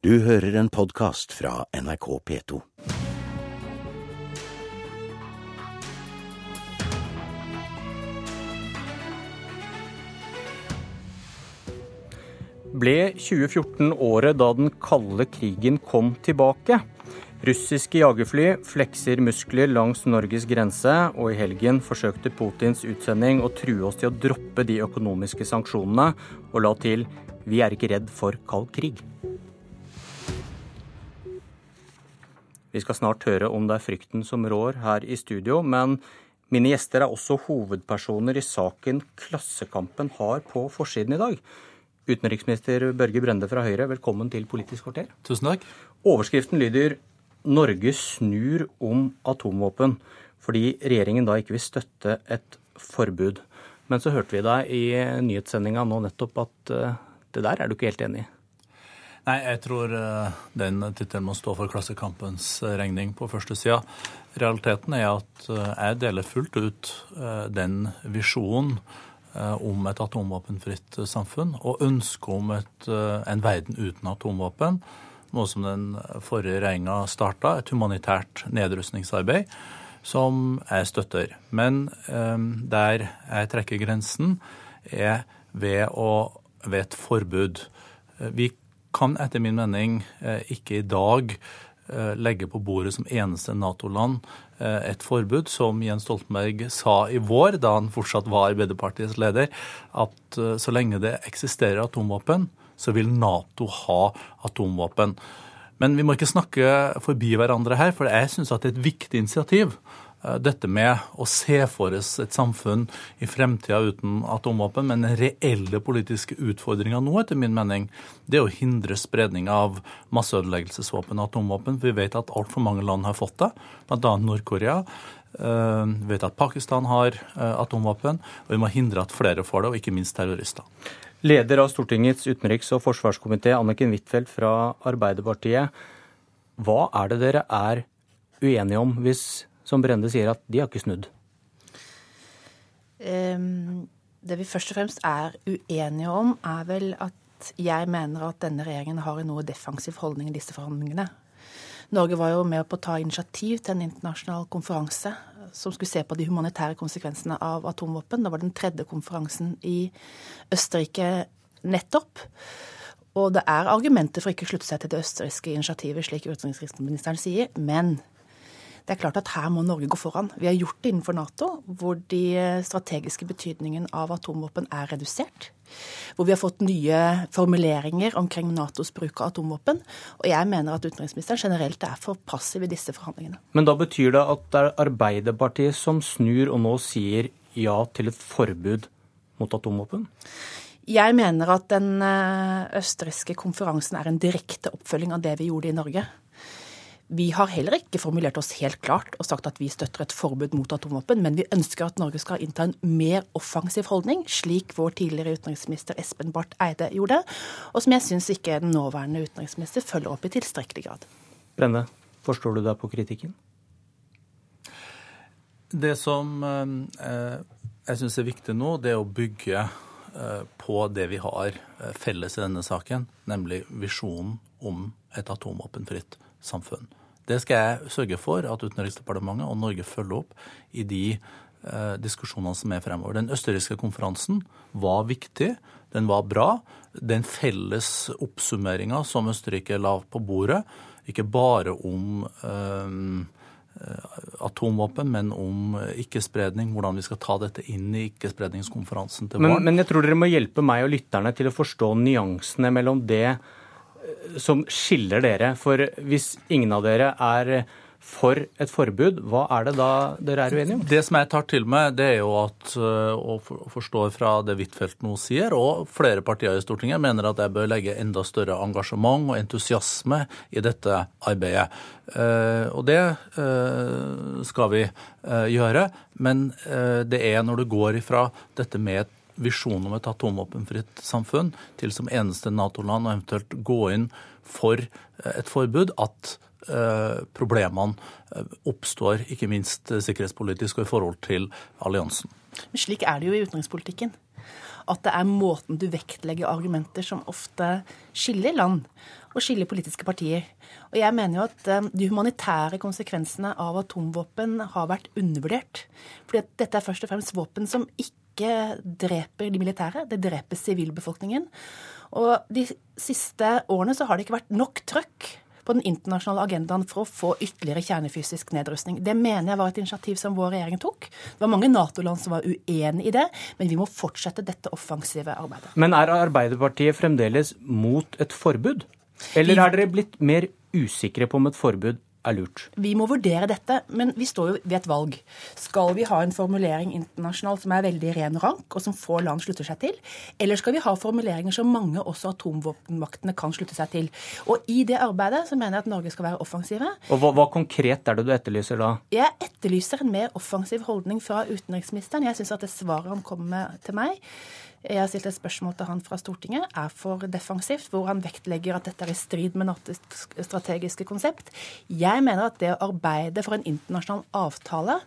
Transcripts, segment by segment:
Du hører en podkast fra NRK P2. Ble 2014 året da den kalde krigen kom tilbake? Russiske jagerfly flekser muskler langs Norges grense, og i helgen forsøkte Putins utsending å true oss til å droppe de økonomiske sanksjonene, og la til 'vi er ikke redd for kald krig'. Vi skal snart høre om det er frykten som rår her i studio, men mine gjester er også hovedpersoner i saken Klassekampen har på forsiden i dag. Utenriksminister Børge Brende fra Høyre, velkommen til Politisk kvarter. Tusen takk. Overskriften lyder 'Norge snur om atomvåpen', fordi regjeringen da ikke vil støtte et forbud. Men så hørte vi deg i nyhetssendinga nå nettopp at uh, det der er du ikke helt enig i? Nei, jeg tror uh, den tittelen må stå for Klassekampens regning på første sida. Realiteten er at uh, jeg deler fullt ut den visjonen om et atomvåpenfritt samfunn og ønsket om et, en verden uten atomvåpen noe som den forrige regjeringa starta, et humanitært nedrustningsarbeid, som jeg støtter. Men der jeg trekker grensen, er ved, å, ved et forbud. Vi kan etter min mening eh, ikke i dag eh, legge på bordet som eneste Nato-land eh, et forbud, som Jens Stoltenberg sa i vår, da han fortsatt var Arbeiderpartiets leder, at så lenge det eksisterer atomvåpen, så vil Nato ha atomvåpen. Men vi må ikke snakke forbi hverandre her, for jeg syns det er et viktig initiativ. Eh, dette med å se for oss et samfunn i fremtida uten atomvåpen. Men den reelle politiske utfordringa nå, etter min mening, det er å hindre spredning av masseødeleggelsesvåpen og atomvåpen. Vi vet at altfor mange land har fått det, bl.a. Nord-Korea. Eh, vi vet at Pakistan har eh, atomvåpen, og vi må hindre at flere får det, og ikke minst terrorister. Leder av Stortingets utenriks- og forsvarskomité, Anniken Huitfeldt fra Arbeiderpartiet. Hva er det dere er uenige om, hvis, som Brende sier, at de har ikke snudd? Um, det vi først og fremst er uenige om, er vel at jeg mener at denne regjeringen har en noe defensiv holdning i disse forhandlingene. Norge var jo med på å ta initiativ til en internasjonal konferanse som skulle se på de humanitære konsekvensene av atomvåpen. Det var den tredje konferansen i Østerrike nettopp. Og det er argumenter for ikke å slutte seg til det østerrikske initiativet, slik utenriksministeren sier. Men det er klart at her må Norge gå foran. Vi har gjort det innenfor Nato, hvor de strategiske betydningen av atomvåpen er redusert. Hvor vi har fått nye formuleringer omkring Natos bruk av atomvåpen. Og jeg mener at utenriksministeren generelt er for passiv i disse forhandlingene. Men da betyr det at det er Arbeiderpartiet som snur og nå sier ja til et forbud mot atomvåpen? Jeg mener at den eh, østerrikske konferansen er en direkte oppfølging av det vi gjorde i Norge. Vi har heller ikke formulert oss helt klart og sagt at vi støtter et forbud mot atomvåpen, men vi ønsker at Norge skal innta en mer offensiv holdning, slik vår tidligere utenriksminister Espen Barth Eide gjorde, og som jeg syns ikke den nåværende utenriksminister følger opp i tilstrekkelig grad. Brenne, forstår du deg på kritikken? Det som eh, jeg syns er viktig nå, det er å bygge eh, på det vi har eh, felles i denne saken, nemlig visjonen om et atomvåpenfritt samfunn. Det skal jeg sørge for at Utenriksdepartementet og Norge følger opp i de eh, diskusjonene som er fremover. Den østerrikske konferansen var viktig, den var bra. Den felles oppsummeringa som Østerrike la på bordet, ikke bare om eh, atomvåpen, men om ikke-spredning, hvordan vi skal ta dette inn i ikke-spredningskonferansen til våren. Men, men jeg tror dere må hjelpe meg og lytterne til å forstå nyansene mellom det som skiller dere? For hvis ingen av dere er for et forbud, hva er det da dere er uenige om? Det som jeg tar til meg, det er jo at, eh, og forstår fra det Huitfeldt nå sier, og flere partier i Stortinget mener at jeg bør legge enda større engasjement og entusiasme i dette arbeidet. Eh, og det eh, skal vi gjøre. Men det er når du går ifra dette med et visjonen om et atomvåpenfritt samfunn til som eneste Nato-land og eventuelt gå inn for eh, et forbud, at eh, problemene eh, oppstår, ikke minst sikkerhetspolitisk og i forhold til alliansen. Men slik er det jo i utenrikspolitikken. at det er måten du vektlegger argumenter som ofte skiller land og skiller politiske partier. Og jeg mener jo at de humanitære konsekvensene av atomvåpen har vært undervurdert. Fordi at dette er først og fremst våpen som ikke dreper de militære, det dreper sivilbefolkningen. Og de siste årene så har det ikke vært nok trøkk på den internasjonale agendaen for å få ytterligere kjernefysisk nedrustning. Det mener jeg var et initiativ som vår regjering tok. Det var mange Nato-land som var uenig i det, men vi må fortsette dette offensive arbeidet. Men er Arbeiderpartiet fremdeles mot et forbud? Eller er dere blitt mer usikre på om et forbud er lurt? Vi må vurdere dette, men vi står jo ved et valg. Skal vi ha en formulering internasjonalt som er veldig ren rank, og som få land slutter seg til? Eller skal vi ha formuleringer som mange, også atomvåpenmaktene, kan slutte seg til? Og i det arbeidet så mener jeg at Norge skal være offensive. Og hva, hva konkret er det du etterlyser da? Jeg etterlyser en mer offensiv holdning fra utenriksministeren. Jeg syns at det svaret han kommer med til meg, jeg har stilt et spørsmål til han fra Stortinget, er for defensivt, hvor han vektlegger at dette er i strid med NATOs strategiske konsept. Jeg mener at det å arbeide for en internasjonal avtale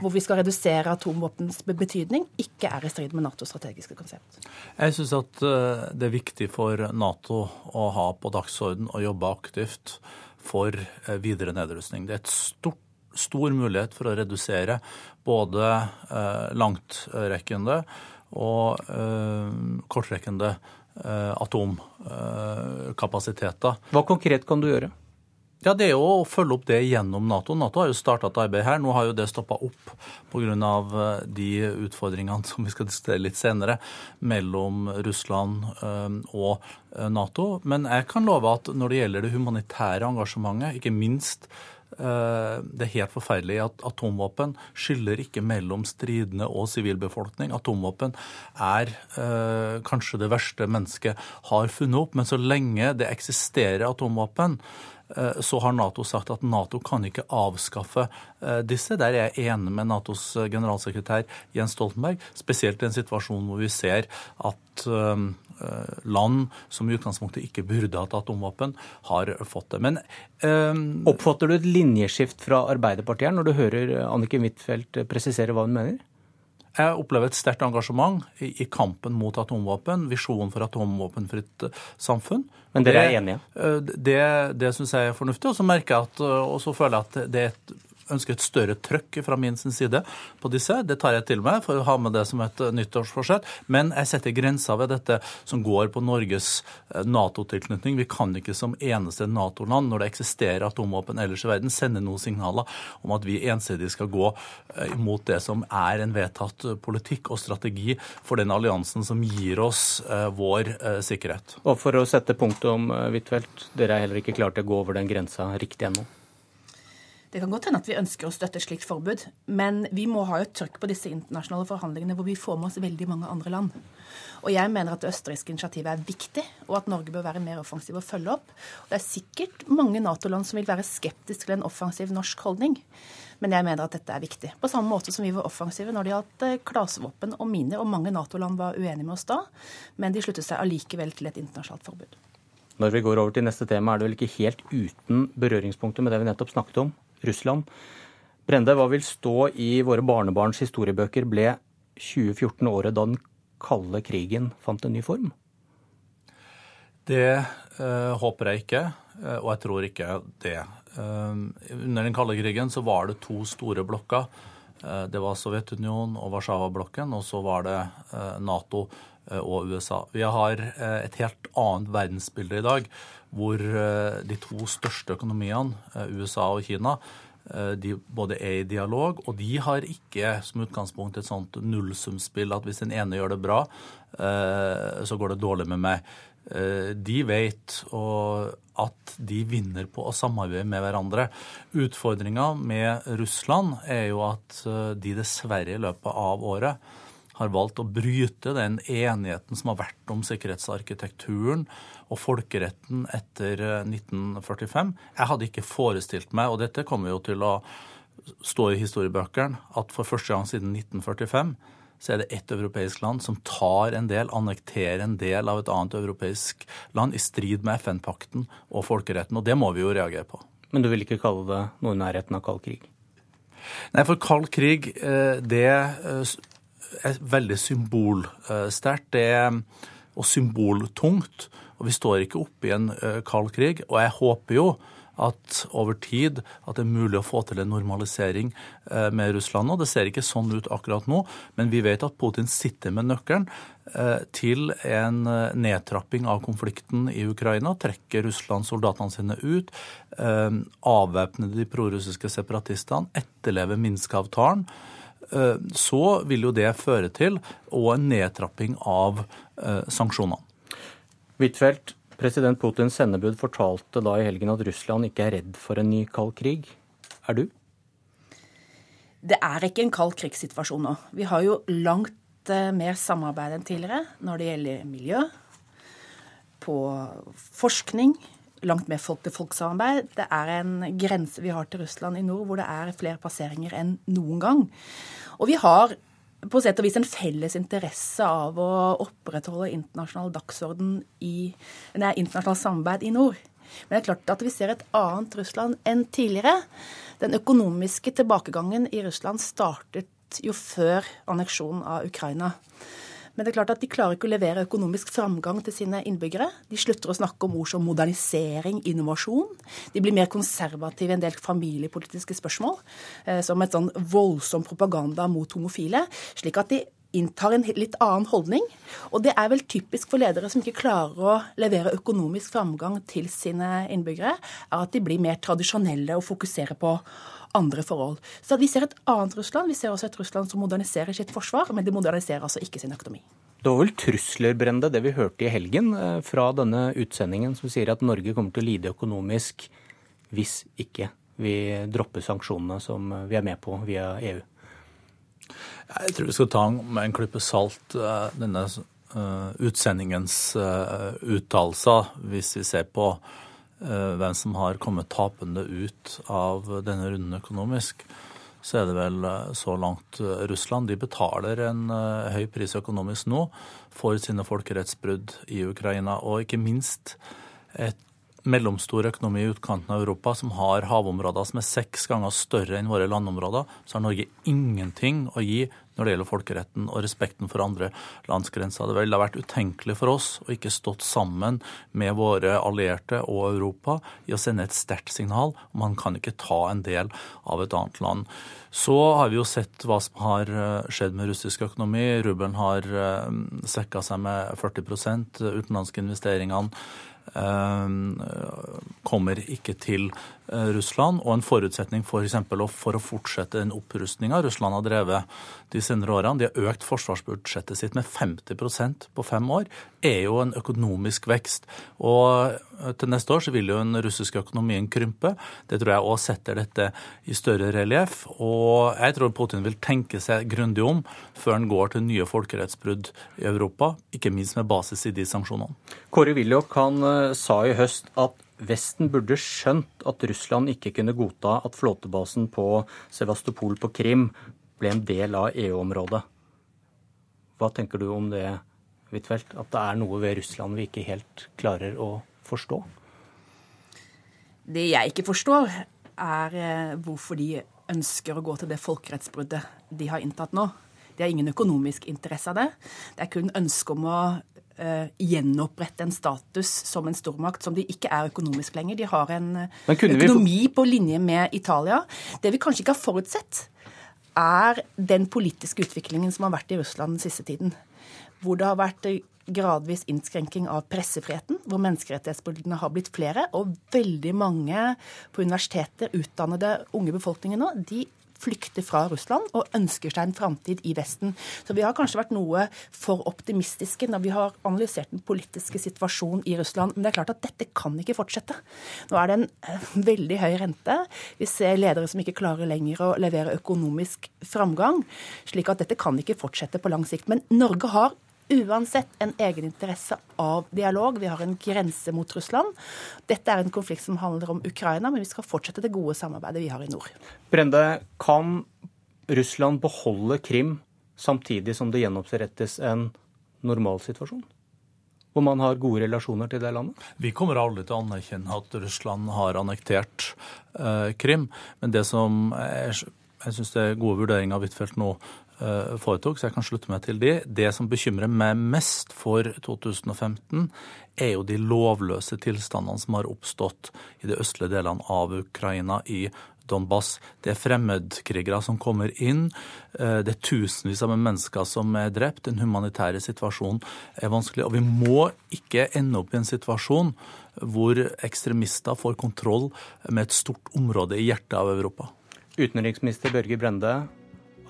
hvor vi skal redusere atomvåpens betydning, ikke er i strid med NATOs strategiske konsept. Jeg syns at eh, det er viktig for Nato å ha på dagsorden og jobbe aktivt for eh, videre nedrustning. Det er et stort stor mulighet for å redusere både eh, langtrekkende og eh, kortrekkende eh, atomkapasiteter. Hva konkret kan du gjøre? Ja, Det er jo å følge opp det gjennom Nato. Nato har jo starta et arbeid her. Nå har jo det stoppa opp pga. Eh, de utfordringene som vi skal diskutere litt senere, mellom Russland og Nato. Men jeg kan love at når det gjelder det humanitære engasjementet, ikke minst Eh, det er helt forferdelig at atomvåpen skiller ikke mellom stridende og sivilbefolkning. Atomvåpen er eh, kanskje det verste mennesket har funnet opp, men så lenge det eksisterer atomvåpen, Eh, så har Nato sagt at Nato kan ikke avskaffe eh, disse. Der er jeg enig med Natos eh, generalsekretær Jens Stoltenberg, spesielt i en situasjon hvor vi ser at land som i utgangspunktet ikke burde hatt atomvåpen, har fått det. Men um, Oppfatter du et linjeskift fra Arbeiderpartiet når du hører Anniken Huitfeldt presisere hva hun mener? Jeg opplever et sterkt engasjement i, i, kampen mot atomvåpen, visjonen for atomvåpenfritt eh, samfunn. Men dere er enige? Eh, det, det, det syns jeg er fornuftig. Og så merker jeg at, eh, og så føler jeg at det er et ønsker et større trøkk fra min side på disse. Det tar jeg til meg for å ha med det som et nyttårsforsett. Men jeg setter grenser ved dette som går på Norges eh, Nato-tilknytning. Vi kan ikke som eneste Nato-land, når det eksisterer atomvåpen ellers i verden, sende noen signaler om at vi ensidig skal gå imot mot det som er en vedtatt politikk og strategi for den alliansen som gir oss eh, vår sikkerhet. Og for å sette punktum, Huitfeldt, dere er heller ikke klare til å gå over den grensa riktig ennå? Det kan godt hende at vi ønsker å støtte et slikt forbud, men vi må ha et trøkk på disse internasjonale forhandlingene hvor vi får med oss veldig mange andre land. Og jeg mener at det østerrikske initiativet er viktig, og at Norge bør være mer offensiv og følge opp. Og det er sikkert mange Nato-land som vil være skeptiske til en offensiv norsk holdning. Men jeg mener at dette er viktig. På samme måte som vi var offensive når det gjaldt eh, klasevåpen og miner. Og mange Nato-land var uenige med oss da, men de sluttet seg allikevel til et internasjonalt forbud. Når vi går over til neste tema, er det vel ikke helt uten berøringspunkter med det vi nettopp snakket om? Russland. Brende, hva vil stå i våre barnebarns historiebøker? Ble 2014 året da den kalde krigen fant en ny form? Det øh, håper jeg ikke, eh, og jeg tror ikke det. Uh, under den kalde krigen så var det to store blokker. Uh, det var Sovjetunionen og Warszawa-blokken, og så var det uh, Nato og USA. Vi har et helt annet verdensbilde i dag hvor eh, de to største økonomiene, eh, USA og Kina, eh, de både er i dialog, og de har ikke som utgangspunkt et sånt nullsumspill at hvis den ene gjør det bra, så går det dårlig med meg. De vet at de vinner på å samarbeide med hverandre. Utfordringa med Russland er jo at de dessverre i løpet av året har valgt å bryte den enigheten som har vært om sikkerhetsarkitekturen og folkeretten etter 1945. Eh, Jeg hadde ikke forestilt meg, og dette kommer jo til å stå i historiebøkene, at for første gang siden 1945 så er det ett europeisk land som tar en del, annekterer en del av et annet europeisk land i strid med FN-pakten og folkeretten. Og det må vi jo reagere på. Men du vil ikke kalle det noe i nærheten av kald krig? Nei, for kald krig, eh, det eh, er veldig symbolsterkt. Det er og symboltungt. Og vi står ikke oppe i en kald krig. Og jeg håper jo at over tid at det er mulig å få til en normalisering eh, med Russland Og Det ser ikke sånn ut akkurat nå, men vi vet at Putin sitter med nøkkelen eh, til en eh, nedtrapping av konflikten i Ukraina. Trekker Russland soldatene sine ut, avvæpner de prorussiske separatistene, etterlever Minsk-avtalen så vil jo det føre til og en nedtrapping av sanksjonene. Huitfeldt, President Putins sendebud fortalte da i helgen at Russland ikke er redd for en ny kald krig. Er du? Det er ikke en kald krigssituasjon nå. Vi har jo langt eh, mer samarbeid enn tidligere når det gjelder miljø, på forskning, langt mer folk-til-folk-samarbeid. Det er en grense vi har til Russland i nord hvor det er flere passeringer enn noen gang. Og vi har på sett og vis en felles interesse av å opprettholde internasjonal dagsorden i nei, internasjonalt samarbeid i nord. Men det er klart at vi ser et annet Russland enn tidligere. Den økonomiske tilbakegangen i Russland startet jo før anneksjonen av Ukraina. Men det er klart at de klarer ikke å levere økonomisk framgang til sine innbyggere. De slutter å snakke om ord som modernisering, innovasjon. De blir mer konservative i en del familiepolitiske spørsmål, eh, som et sånn voldsom propaganda mot homofile. slik at de inntar en litt annen holdning. Og det er vel typisk for ledere som ikke klarer å levere økonomisk framgang til sine innbyggere, er at de blir mer tradisjonelle og fokuserer på andre forhold. Så Vi ser et annet Russland. Vi ser også et Russland som moderniserer sitt forsvar, men det moderniserer altså ikke sin økonomi. Det var vel trusler, Brende, det vi hørte i helgen eh, fra denne utsendingen, som sier at Norge kommer til å lide økonomisk hvis ikke vi dropper sanksjonene som vi er med på via EU. Jeg tror vi skal ta med en klype salt eh, denne eh, utsendingens uttalelser, hvis vi ser på hvem som har kommet tapende ut av denne runden økonomisk, så er det vel eh, så langt eh, Russland. De betaler en høy pris økonomisk nå for sine folkerettsbrudd i Ukraina, og ikke minst et mellomstor økonomi i utkanten av Europa som har havområder som er seks ganger større enn våre landområder, så har Norge ingenting å gi når det gjelder folkeretten og respekten for andre landsgrenser. Det ville vært utenkelig for oss å ikke stått sammen med våre allierte og Europa i å sende et sterkt signal om man kan ikke ta en del av et annet land. Så har vi jo sett hva som har eh, skjedd med russisk økonomi. Rubelen har eh, svekka seg med 40 utenlandske investeringene Eh, kommer ikke til eh, Russland. Og en forutsetning for, eksempel, for å fortsette den opprustninga Russland har drevet de senere årene, de har økt forsvarsbudsjettet sitt med 50% på fem år, er jo en økonomisk vekst. Og eh, til neste år så vil jo den russiske økonomien krympe. Det tror jeg òg setter dette i større relieff. Og jeg tror Putin vil tenke seg grundig om før han går til nye folkerettsbrudd i Europa, ikke minst med basis i de sanksjonene. Kåre Willoch han sa i høst at Vesten burde skjønt at Russland ikke kunne godta at flåtebasen på Sevastopol på Krim ble en del av EU-området. Hva tenker du om det, Huitfeldt? At det er noe ved Russland vi ikke helt klarer å forstå? Det jeg ikke forstår, er eh, hvorfor de ønsker å gå til det folkerettsbruddet de har inntatt nå. De har ingen økonomisk interesse av det. Det er kun ønske om å uh, gjenopprette en status som en stormakt som de ikke er økonomisk lenger. De har en økonomi vi... på linje med Italia. Det vi kanskje ikke har forutsett, er den politiske utviklingen som har vært i Russland den siste tiden. Hvor det har vært gradvis innskrenking av pressefriheten, hvor menneskerettighetsbruddene har blitt flere. Og veldig mange på universiteter, utdannede unge befolkninger nå, de flykter fra Russland og ønsker seg en framtid i Vesten. Så vi har kanskje vært noe for optimistiske når vi har analysert den politiske situasjonen i Russland. Men det er klart at dette kan ikke fortsette. Nå er det en eh, veldig høy rente. Vi ser ledere som ikke klarer lenger å levere økonomisk framgang. Slik at dette kan ikke fortsette på lang sikt. Men Norge har uansett en egeninteresse av dialog. Vi har en grense mot Russland. Dette er en konflikt som handler om Ukraina, men vi skal fortsette det gode samarbeidet vi har i nord. Brende, kan Russland beholde Krim samtidig som det gjenopprettes en normalsituasjon? Hvor man har gode relasjoner til det landet? Vi kommer aldri til å anerkjenne at Russland har annektert uh, Krim. Men det som er, jeg syns det er gode vurderinger av Huitfeldt nå foretok, så jeg kan slutte meg til de. Det som bekymrer meg mest for 2015, er jo de lovløse tilstandene som har oppstått i de østlige delene av Ukraina, i Donbass. Det er fremmedkrigere som kommer inn. Det er tusenvis av mennesker som er drept. Den humanitære situasjonen er vanskelig. Og vi må ikke ende opp i en situasjon hvor ekstremister får kontroll med et stort område i hjertet av Europa. Utenriksminister Børge Brende,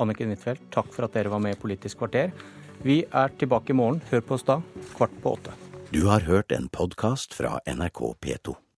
Anniken Huitfeldt, takk for at dere var med i Politisk kvarter. Vi er tilbake i morgen. Hør på oss da, kvart på åtte. Du har hørt en podkast fra NRK P2.